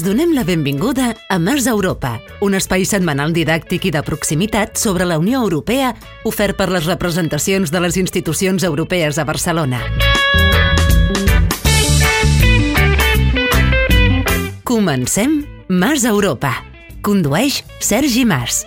Us donem la benvinguda a Mars Europa, un espai setmanal didàctic i de proximitat sobre la Unió Europea ofert per les representacions de les institucions europees a Barcelona. Comencem Mars Europa. Condueix Sergi Mas.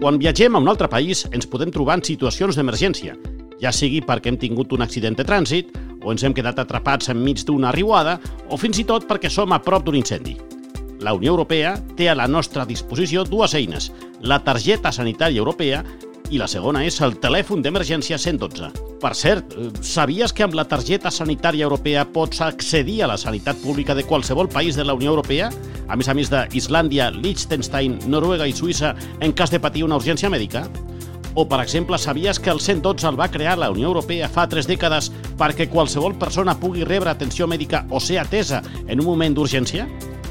Quan viatgem a un altre país ens podem trobar en situacions d'emergència, ja sigui perquè hem tingut un accident de trànsit, o ens hem quedat atrapats enmig d'una riuada, o fins i tot perquè som a prop d'un incendi. La Unió Europea té a la nostra disposició dues eines, la targeta sanitària europea i la segona és el telèfon d'emergència 112. Per cert, eh, sabies que amb la targeta sanitària europea pots accedir a la sanitat pública de qualsevol país de la Unió Europea? A més a més d'Islàndia, Liechtenstein, Noruega i Suïssa en cas de patir una urgència mèdica? O, per exemple, sabies que el 112 el va crear la Unió Europea fa tres dècades perquè qualsevol persona pugui rebre atenció mèdica o ser atesa en un moment d'urgència?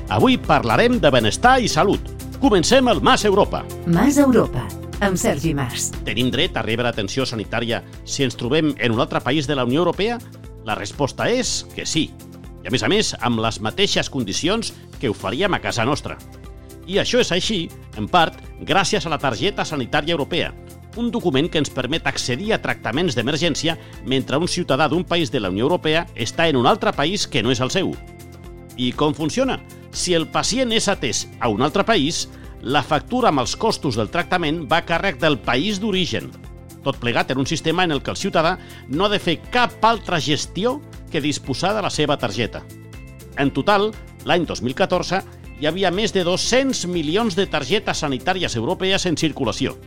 Avui parlarem de benestar i salut. Comencem el Mas Europa. Mas Europa, amb Sergi Mas. Tenim dret a rebre atenció sanitària si ens trobem en un altre país de la Unió Europea? La resposta és que sí. I a més a més, amb les mateixes condicions que ho faríem a casa nostra. I això és així, en part, gràcies a la targeta sanitària europea, un document que ens permet accedir a tractaments d'emergència mentre un ciutadà d'un país de la Unió Europea està en un altre país que no és el seu. I com funciona? Si el pacient és atès a un altre país, la factura amb els costos del tractament va a càrrec del país d'origen. Tot plegat en un sistema en el que el ciutadà no ha de fer cap altra gestió que disposar de la seva targeta. En total, l'any 2014, hi havia més de 200 milions de targetes sanitàries europees en circulació.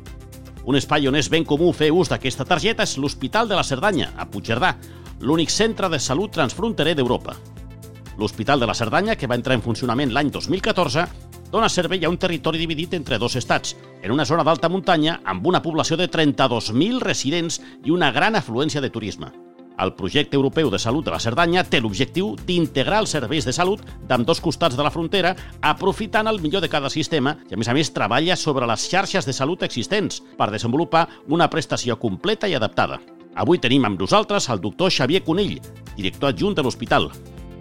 Un espai on és ben comú fer ús d'aquesta targeta és l'Hospital de la Cerdanya, a Puigcerdà, l'únic centre de salut transfronterer d'Europa. L'Hospital de la Cerdanya, que va entrar en funcionament l'any 2014, dona servei a un territori dividit entre dos estats, en una zona d'alta muntanya amb una població de 32.000 residents i una gran afluència de turisme. El projecte europeu de salut de la Cerdanya té l'objectiu d'integrar els serveis de salut d'amb dos costats de la frontera, aprofitant el millor de cada sistema i, a més a més, treballa sobre les xarxes de salut existents per desenvolupar una prestació completa i adaptada. Avui tenim amb nosaltres el doctor Xavier Conill, director adjunt de l'hospital.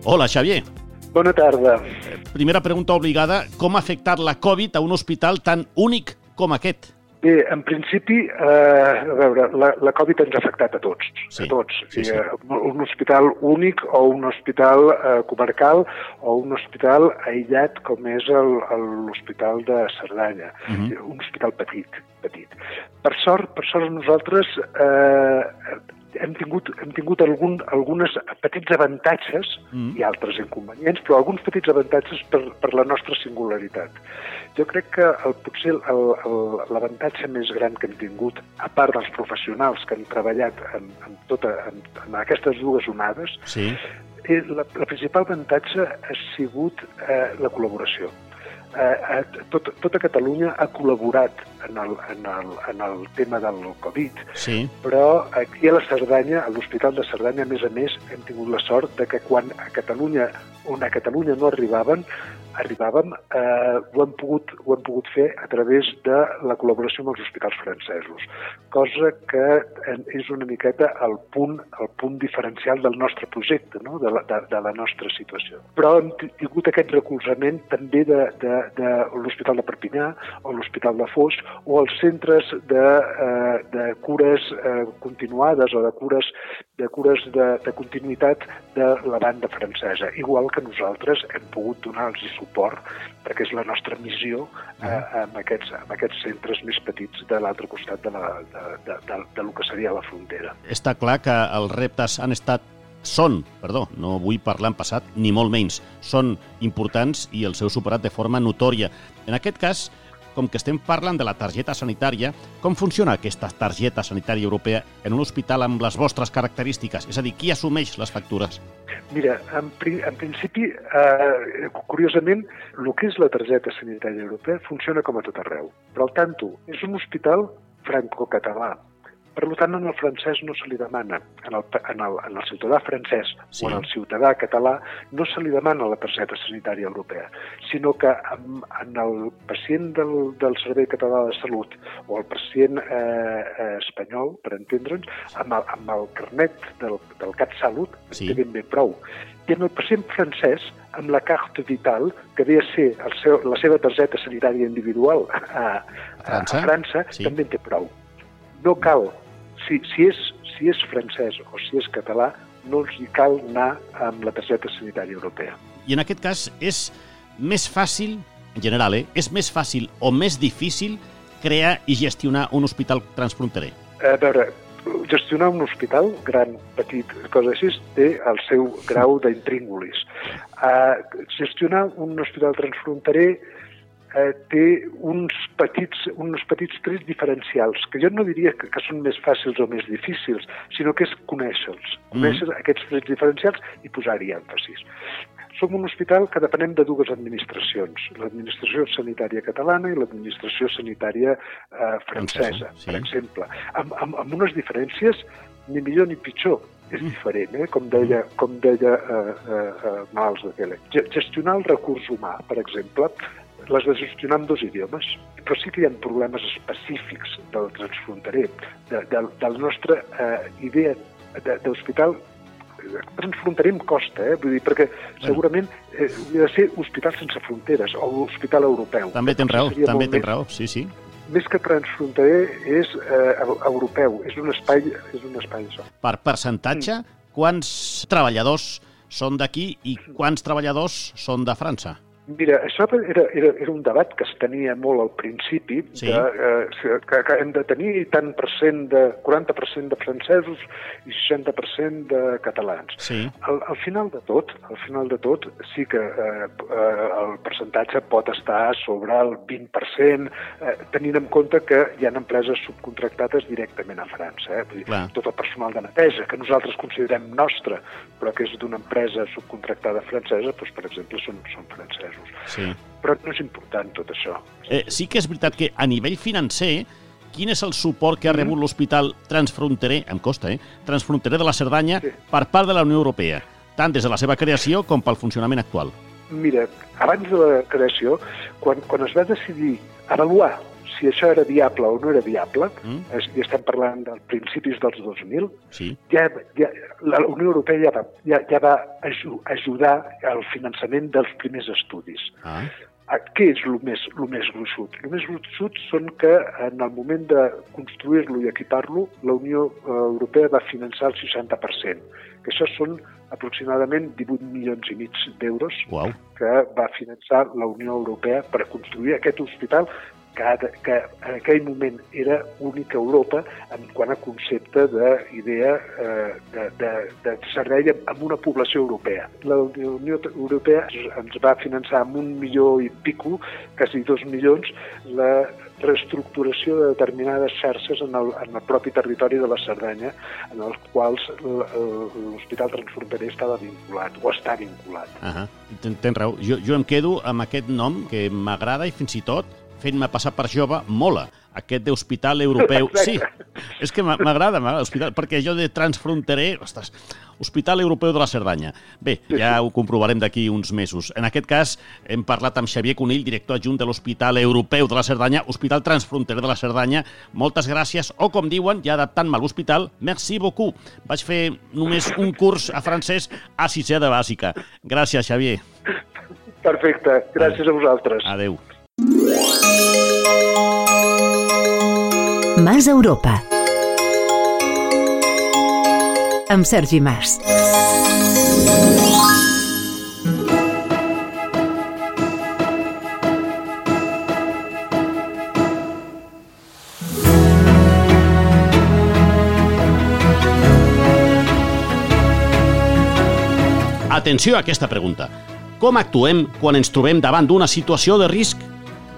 Hola, Xavier. Bona tarda. Primera pregunta obligada, com ha afectat la Covid a un hospital tan únic com aquest? Bé, en principi, eh, a veure, la, la Covid ens ha afectat a tots, Sí, a tots. sí, sí. Eh, Un hospital únic o un hospital eh, comarcal o un hospital aïllat com és l'Hospital de Cerdanya. Mhm. Un hospital petit, petit. Per sort, per sort nosaltres eh, hem tingut, hem tingut algun, algunes petits avantatges Mhm. i altres inconvenients, però alguns petits avantatges per, per la nostra singularitat. Jo crec que el, potser l'avantatge més gran que hem tingut, a part dels professionals que han treballat en, en, tota, en, en aquestes dues onades, Sí. eh, la, la principal avantatge ha sigut eh, la col·laboració. Eh, eh, tot, tota Catalunya ha col·laborat en el, en, el, en el tema del Covid, Sí. però aquí a la Cerdanya, a l'Hospital de Cerdanya, a més a més, hem tingut la sort de que quan a Catalunya, on a Catalunya no arribaven, arribàvem, eh, ho, hem pogut, ho hem pogut fer a través de la col·laboració amb els hospitals francesos, cosa que eh, és una miqueta el punt, el punt diferencial del nostre projecte, no? de, la, de, de la nostra situació. Però hem tingut aquest recolzament també de, de, de l'Hospital de Perpinyà o l'Hospital de Foix o els centres de, eh, de cures eh, continuades o de cures de cures de, de continuïtat de la banda francesa, igual que nosaltres hem pogut donar-los suport perquè és la nostra missió eh, amb, aquests, amb aquests centres més petits de l'altre costat de, la, de, de, de, de lo que seria la frontera. Està clar que els reptes han estat són, perdó, no vull parlar en passat, ni molt menys, són importants i els heu superat de forma notòria. En aquest cas, com que estem parlant de la targeta sanitària, com funciona aquesta targeta sanitària europea en un hospital amb les vostres característiques? És a dir, qui assumeix les factures? Mira, en, pri, en principi, eh, curiosament, el que és la targeta sanitària europea funciona com a tot arreu. Però al tanto, és un hospital franco-català. Per tant, en el francès no se li demana, en el, en el, en el ciutadà francès Sí. o en el ciutadà català, no se li demana la targeta sanitària europea, sinó que en, en el pacient del, del Servei Català de Salut o el pacient eh, eh, espanyol, per entendre'ns, amb el, amb el carnet del, del CatSalut Sí. té ben bé prou. I en el pacient francès, amb la carte vital, que ve a ser el seu, la seva targeta sanitària individual a, a, França, a França, sí. també en té prou. No cal, si, si, és, si és francès o si és català, no els hi cal anar amb la targeta sanitària europea. I en aquest cas és més fàcil, en general, eh? és més fàcil o més difícil crear i gestionar un hospital transfronterer? A veure, gestionar un hospital, gran, petit, cosa així, té el seu grau d'intríngulis. Uh, gestionar un hospital transfronterer eh, té uns petits, uns petits trets diferencials, que jo no diria que, que són més fàcils o més difícils, sinó que és conèixer-los, conèixer mm. aquests trets diferencials i posar-hi èmfasis. Som un hospital que depenem de dues administracions, l'administració sanitària catalana i l'administració sanitària eh, francesa, sí. per exemple, amb, amb, amb unes diferències ni millor ni pitjor. És diferent, eh? com deia, com deia eh, eh, eh, Mals de Tele. Gestionar el recurs humà, per exemple, les de gestionar en dos idiomes, però sí que hi ha problemes específics del transfronterer, de, de, de la nostra eh, idea de- d'hospital transfronterer em costa, eh? Vull dir, perquè segurament eh, hauria de ser hospital sense fronteres o hospital europeu. També tens raó, també tens raó, sí, sí. Més que transfronterer és eh, eu- europeu, és un espai, és un espai això. Per percentatge, quants treballadors són d'aquí i quants treballadors són de França? Mira, això era, era, era un debat que es tenia molt al principi, Sí. de, eh, que, que hem de tenir tant per cent de, 40% de francesos i 60% de catalans. Sí. Al, al final de tot, al final de tot, sí que eh, eh, el percentatge pot estar sobre el 20%, eh, tenint en compte que hi ha empreses subcontractades directament a França. Eh? Vull dir, Clar. tot el personal de neteja, que nosaltres considerem nostre, però que és d'una empresa subcontractada francesa, doncs, per exemple, són, són francesos. Sí. Però no és important tot això. Eh, sí que és veritat que a nivell financer, quin és el suport que ha rebut l'hospital transfronterer, em costa, eh? Transfronterer de la Cerdanya Sí. per part de la Unió Europea, tant des de la seva creació com pel funcionament actual. Mira, abans de la creació, quan, quan es va decidir avaluar si això era viable o no era viable, Mm. és, i estem parlant dels principis dels 2000, Sí. ja, ja, la Unió Europea ja va, ja, ja va aju, ajudar al finançament dels primers estudis. Ah, Què és el més, el més gruixut? El més gruixut són que en el moment de construir-lo i equipar-lo, la Unió eh, Europea va finançar el 60%, que això són aproximadament 18 milions i mig d'euros uau. que va finançar la Unió Europea per construir aquest hospital que, ha de, que en aquell moment era únic a Europa en quant a concepte d'idea eh, de, de, de servei amb- una població europea. La Unió Europea ens va finançar amb un milió i pico, quasi dos milions, la reestructuració de determinades xarxes en el, en el propi territori de la Cerdanya, en els quals l'Hospital Transfronterer estava vinculat, o està vinculat. Ah Ten, tens raó. Jo, jo em quedo amb aquest nom que m'agrada i fins i tot fent-me passar per jove mola. Aquest d'Hospital Europeu. Sí, és que m'a- m'agrada, m'agrada, hospital, perquè jo de transfronterer, ostres, Hospital Europeu de la Cerdanya. Bé, ja ho comprovarem d'aquí uns mesos. En aquest cas, hem parlat amb Xavier Conill, director adjunt de l'Hospital Europeu de la Cerdanya, Hospital Transfronterer de la Cerdanya. Moltes gràcies, o com diuen, ja adaptant-me a l'hospital, merci beaucoup. Vaig fer només un curs a francès a sisè de bàsica. Gràcies, Xavier. Perfecte, gràcies a vosaltres. Adeu. Mas Europa. Amb Sergi Mas. Atenció a aquesta pregunta. Com actuem quan ens trobem davant d'una situació de risc?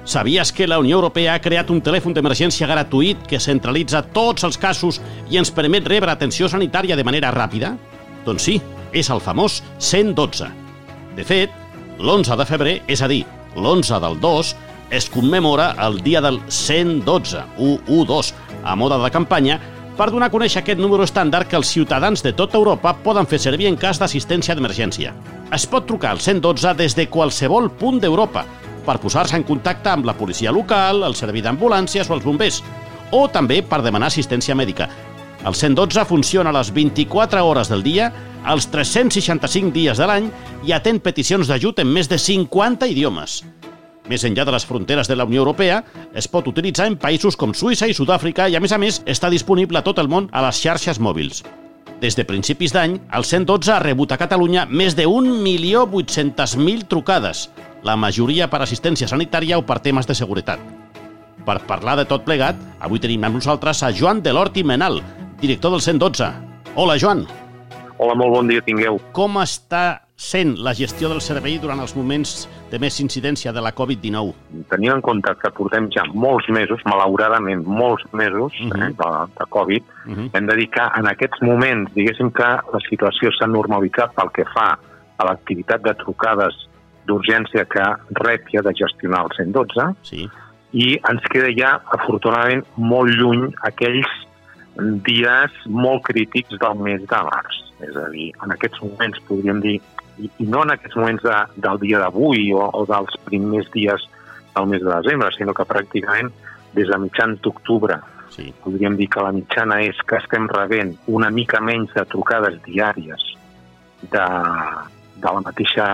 Sabies que la Unió Europea ha creat un telèfon d'emergència gratuït que centralitza tots els casos i ens permet rebre atenció sanitària de manera ràpida? Doncs sí, és el famós 112. De fet, l'11 de febrer, és a dir, l'11 del 2, es commemora el dia del 112, 112, a moda de campanya, per donar a conèixer aquest número estàndard que els ciutadans de tota Europa poden fer servir en cas d'assistència d'emergència. Es pot trucar al 112 des de qualsevol punt d'Europa per posar-se en contacte amb la policia local, el servei d'ambulàncies o els bombers, o també per demanar assistència mèdica. El 112 funciona a les 24 hores del dia, els 365 dies de l'any i atén peticions d'ajut en més de 50 idiomes. Més enllà de les fronteres de la Unió Europea, es pot utilitzar en països com Suïssa i Sud-àfrica i, a més a més, està disponible a tot el món a les xarxes mòbils. Des de principis d'any, el 112 ha rebut a Catalunya més de 1.800.000 trucades, la majoria per assistència sanitària o per temes de seguretat. Per parlar de tot plegat, avui tenim amb nosaltres a Joan Delorti Menal, director del 112. Hola, Joan. Hola, molt bon dia tingueu. Com està sent la gestió del servei durant els moments de més incidència de la Covid-19? Tenint en compte que portem ja molts mesos, malauradament molts mesos uh -huh. eh, de, de Covid, uh -huh. hem de dir que en aquests moments, diguéssim que la situació s'ha normalitzat pel que fa a l'activitat de trucades d'urgència que rep ja de gestionar el 112 sí. i ens queda ja, afortunadament, molt lluny aquells dies molt crítics del mes de març. És a dir, en aquests moments podríem dir, i, i no en aquests moments de, del dia d'avui o, o dels primers dies del mes de desembre, sinó que pràcticament des de mitjans d'octubre sí. podríem dir que la mitjana és que estem rebent una mica menys de trucades diàries de, de la mateixa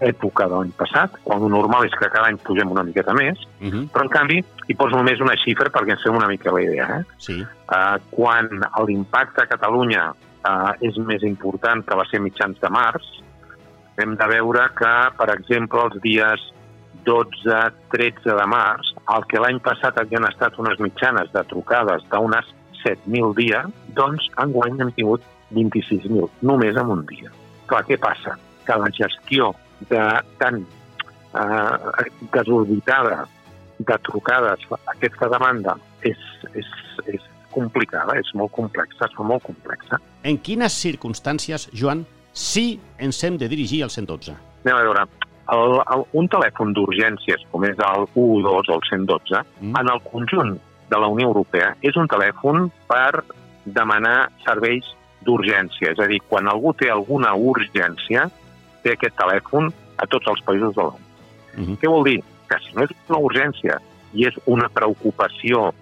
època de l'any passat, quan el normal és que cada any pugem una miqueta més, uh -huh. però en canvi hi poso només una xifra perquè ens fem una mica la idea. Eh? sí. Uh, quan l'impacte a Catalunya uh, és més important que va ser mitjans de març, hem de veure que, per exemple, els dies 12-13 de març, el que l'any passat havien estat unes mitjanes de trucades d'unes 7.000 dies, doncs enguany hem tingut 26.000, només en un dia. Clar, què passa? Que la gestió de tan eh, desorbitada de trucades, aquesta demanda és, és, és complicada, és molt complexa, és molt complexa. En quines circumstàncies, Joan, sí ens hem de dirigir al 112? Anem a veure, el, el, un telèfon d'urgències com és el 112 o el 112, Mm. mm. en el conjunt de la Unió Europea, és un telèfon per demanar serveis d'urgència. És a dir, quan algú té alguna urgència, té aquest telèfon a tots els països de l'ONU. Uh -huh. Què vol dir? Que si no és una urgència i és una preocupació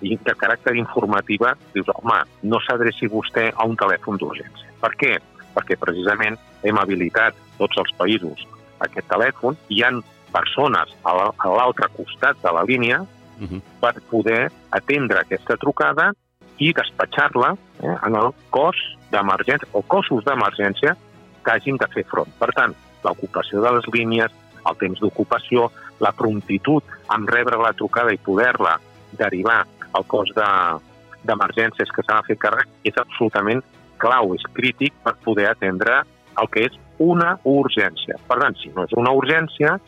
de caràcter informativa, dius, home, no s'adreci vostè a un telèfon d'urgència. Per què? Perquè precisament hem habilitat tots els països aquest telèfon i hi ha persones a la- a l'altre costat de la línia Uh -huh. per poder atendre aquesta trucada i despatxar-la eh, en el cos d'emergència o cossos d'emergència que hagin de fer front. Per tant, l'ocupació de les línies, el temps d'ocupació, la promptitud en rebre la trucada i poder-la derivar al cos de- d'emergències que s'ha de fer càrrec és absolutament clau, és crític per poder atendre el que és una urgència. Per tant, si no és una urgència,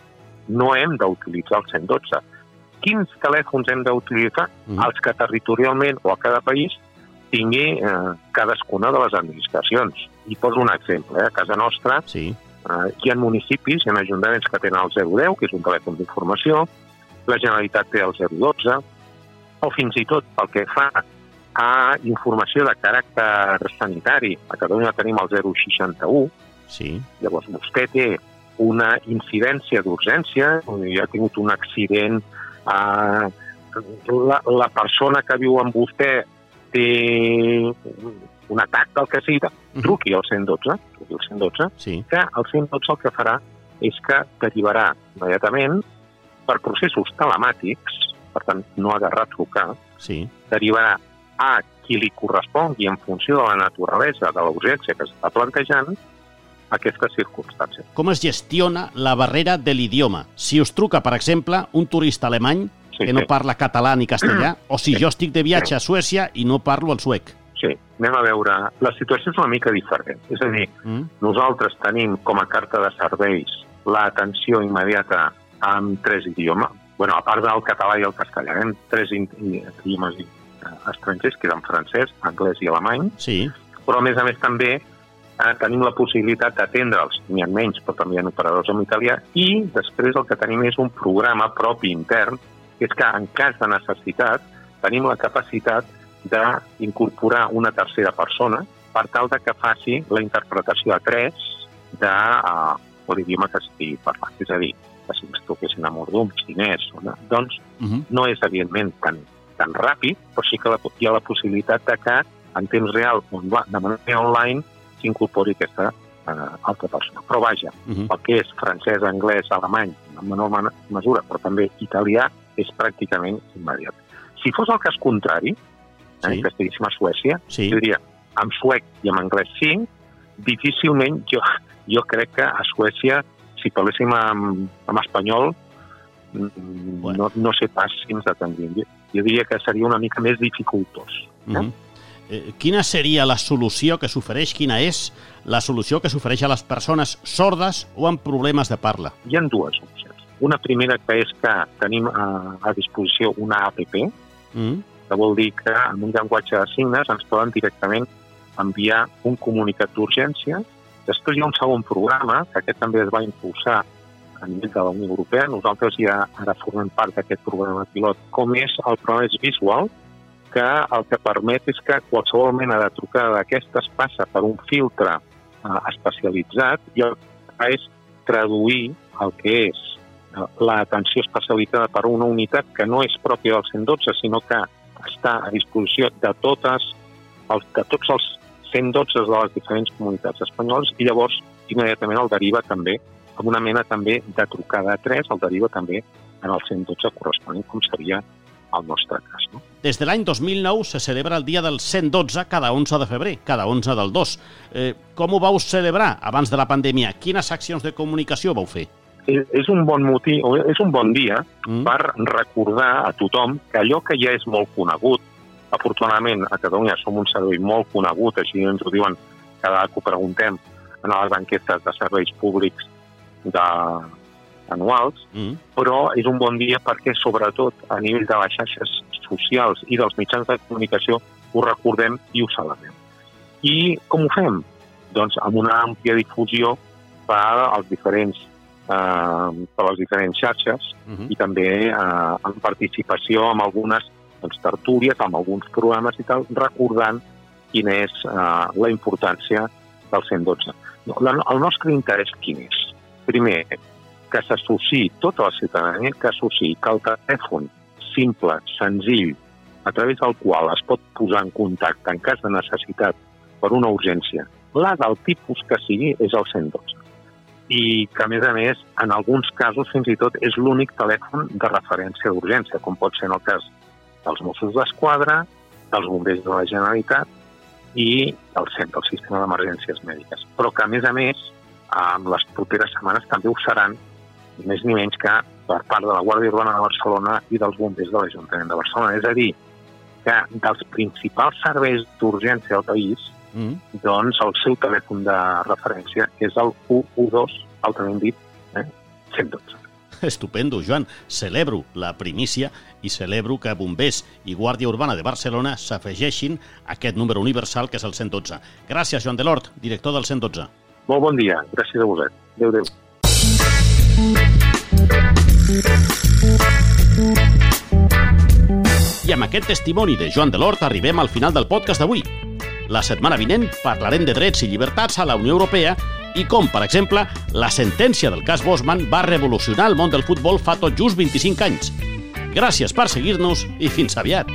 no hem d'utilitzar el 112. Quins telèfons hem d'utilitzar? Mhm. Els que territorialment o a cada país tingui eh, cadascuna de les administracions. I poso un exemple. Eh? A casa nostra Sí. eh, hi ha municipis, hi ha ajuntaments que tenen el 010, que és un telèfon d'informació, la Generalitat té el 012, o fins i tot pel que fa a informació de caràcter sanitari, a Catalunya tenim el 061, Sí. Llavors, vostè té una incidència d'urgència, hi ha tingut un accident, eh, la, la persona que viu amb vostè té un atac del que sigui, truqui al 112, truqui al 112, Sí. que el 112 el que farà és que derivarà immediatament per processos telemàtics, per tant, no ha de retrucar, Sí. derivarà a qui li correspongui en funció de la naturalesa de la urgència que s'està plantejant aquestes circumstàncies. Com es gestiona la barrera de l'idioma? Si us truca, per exemple, un turista alemany Sí, que no sí. parla català ni castellà, o si jo estic de viatge a Suècia i no parlo el suec. Sí, anem a veure. La situació és una mica diferent. És a dir, Mm? nosaltres tenim com a carta de serveis l'atenció immediata amb tres idiomes. bueno, a part del català i el castellà, eh? tres idiomes eh, estrangers, que eren francès, anglès i alemany, Sí. però a més a més també eh, tenim la possibilitat d'atendre'ls, n'hi ha menys, però també hi ha operadors en italià, i després el que tenim és un programa propi intern, que és que en cas de necessitat tenim la capacitat d'incorporar una tercera persona per tal de que faci la interpretació a tres de uh, l'idioma que estigui parlant. És a dir, que si ens toquessin a Mordum, xinès, o no, doncs uh -huh. no és, evidentment, tan, tan ràpid, però sí que la, hi ha la possibilitat de que en temps real, de manera online, s'incorpori aquesta uh, altra persona. Però vaja, uh -huh. el que és francès, anglès, alemany, en menor mesura, però també italià, és pràcticament immediat. Si fos el cas contrari, eh, sí. que estiguéssim a Suècia, sí. jo diria, amb suec i amb anglès sí, difícilment jo, jo crec que a Suècia, si parléssim amb, amb espanyol, mm, bueno. no, no sé pas si ens atendrien. Jo, jo diria que seria una mica més dificultós. Eh? Mm -hmm. eh, quina seria la solució que s'ofereix? Quina és la solució que s'ofereix a les persones sordes o amb problemes de parla? Hi ha dues opcions. Una primera que és que tenim a, a disposició una APP, mm. que vol dir que en un llenguatge de signes ens poden directament enviar un comunicat d'urgència. Després hi ha un segon programa, que aquest també es va impulsar a nivell de la Unió Europea. Nosaltres ja ara formem part d'aquest programa pilot, com és el programa és Visual, que el que permet és que qualsevol mena de trucada d'aquestes passa per un filtre eh, especialitzat i el que és traduir el que és l'atenció especialitzada per una unitat que no és pròpia del 112, sinó que està a disposició de, totes, els, de tots els 112 de les diferents comunitats espanyoles i llavors immediatament el deriva també amb una mena també de trucada a 3, el deriva també en el 112 corresponent, com seria el nostre cas. No? Des de l'any 2009 se celebra el dia del 112 cada 11 de febrer, cada 11 del 2. Eh, com ho vau celebrar abans de la pandèmia? Quines accions de comunicació vau fer? És un bon motiu, és un bon dia mm. per recordar a tothom que allò que ja és molt conegut, Afortunadament, a Catalunya som un servei molt conegut, així ens ho diuen cada que ho preguntem en les enquestes de serveis públics de, anuals, mm. però és un bon dia perquè, sobretot, a nivell de les xarxes socials i dels mitjans de comunicació, ho recordem i ho celebrem. I com ho fem? Doncs amb una àmplia difusió per als diferents eh, per les diferents xarxes mm -hmm. i també eh, en participació amb algunes doncs, tertúlies amb alguns programes i tal, recordant quina és uh, la importància del 112. La, el nostre interès quin és? Primer, que s'associï tota la ciutadania, que associï que el telèfon simple, senzill, a través del qual es pot posar en contacte en cas de necessitat per una urgència, la del tipus que sigui és el 112. I que, a més a més, en alguns casos fins i tot és l'únic telèfon de referència d'urgència, com pot ser en el cas dels Mossos d'Esquadra, dels bombers de la Generalitat i el CEP, del Sistema d'Emergències Mèdiques. Però que, a més a més, en les properes setmanes també ho seran, més ni menys que per part de la Guàrdia Urbana de Barcelona i dels bombers de l'Ajuntament de Barcelona. És a dir, que dels principals serveis d'urgència al país, mm. doncs el seu telèfon de referència és el 112, altrament dit, eh, 112. Estupendo, Joan. Celebro la primícia i celebro que Bombers i Guàrdia Urbana de Barcelona s'afegeixin a aquest número universal que és el 112. Gràcies, Joan Delort, director del 112. Molt bon dia. Gràcies a vosaltres. Adéu, adéu. I amb aquest testimoni de Joan Delort arribem al final del podcast d'avui. La setmana vinent parlarem de drets i llibertats a la Unió Europea i com, per exemple, la sentència del cas Bosman va revolucionar el món del futbol fa tot just 25 anys. Gràcies per seguir-nos i fins aviat.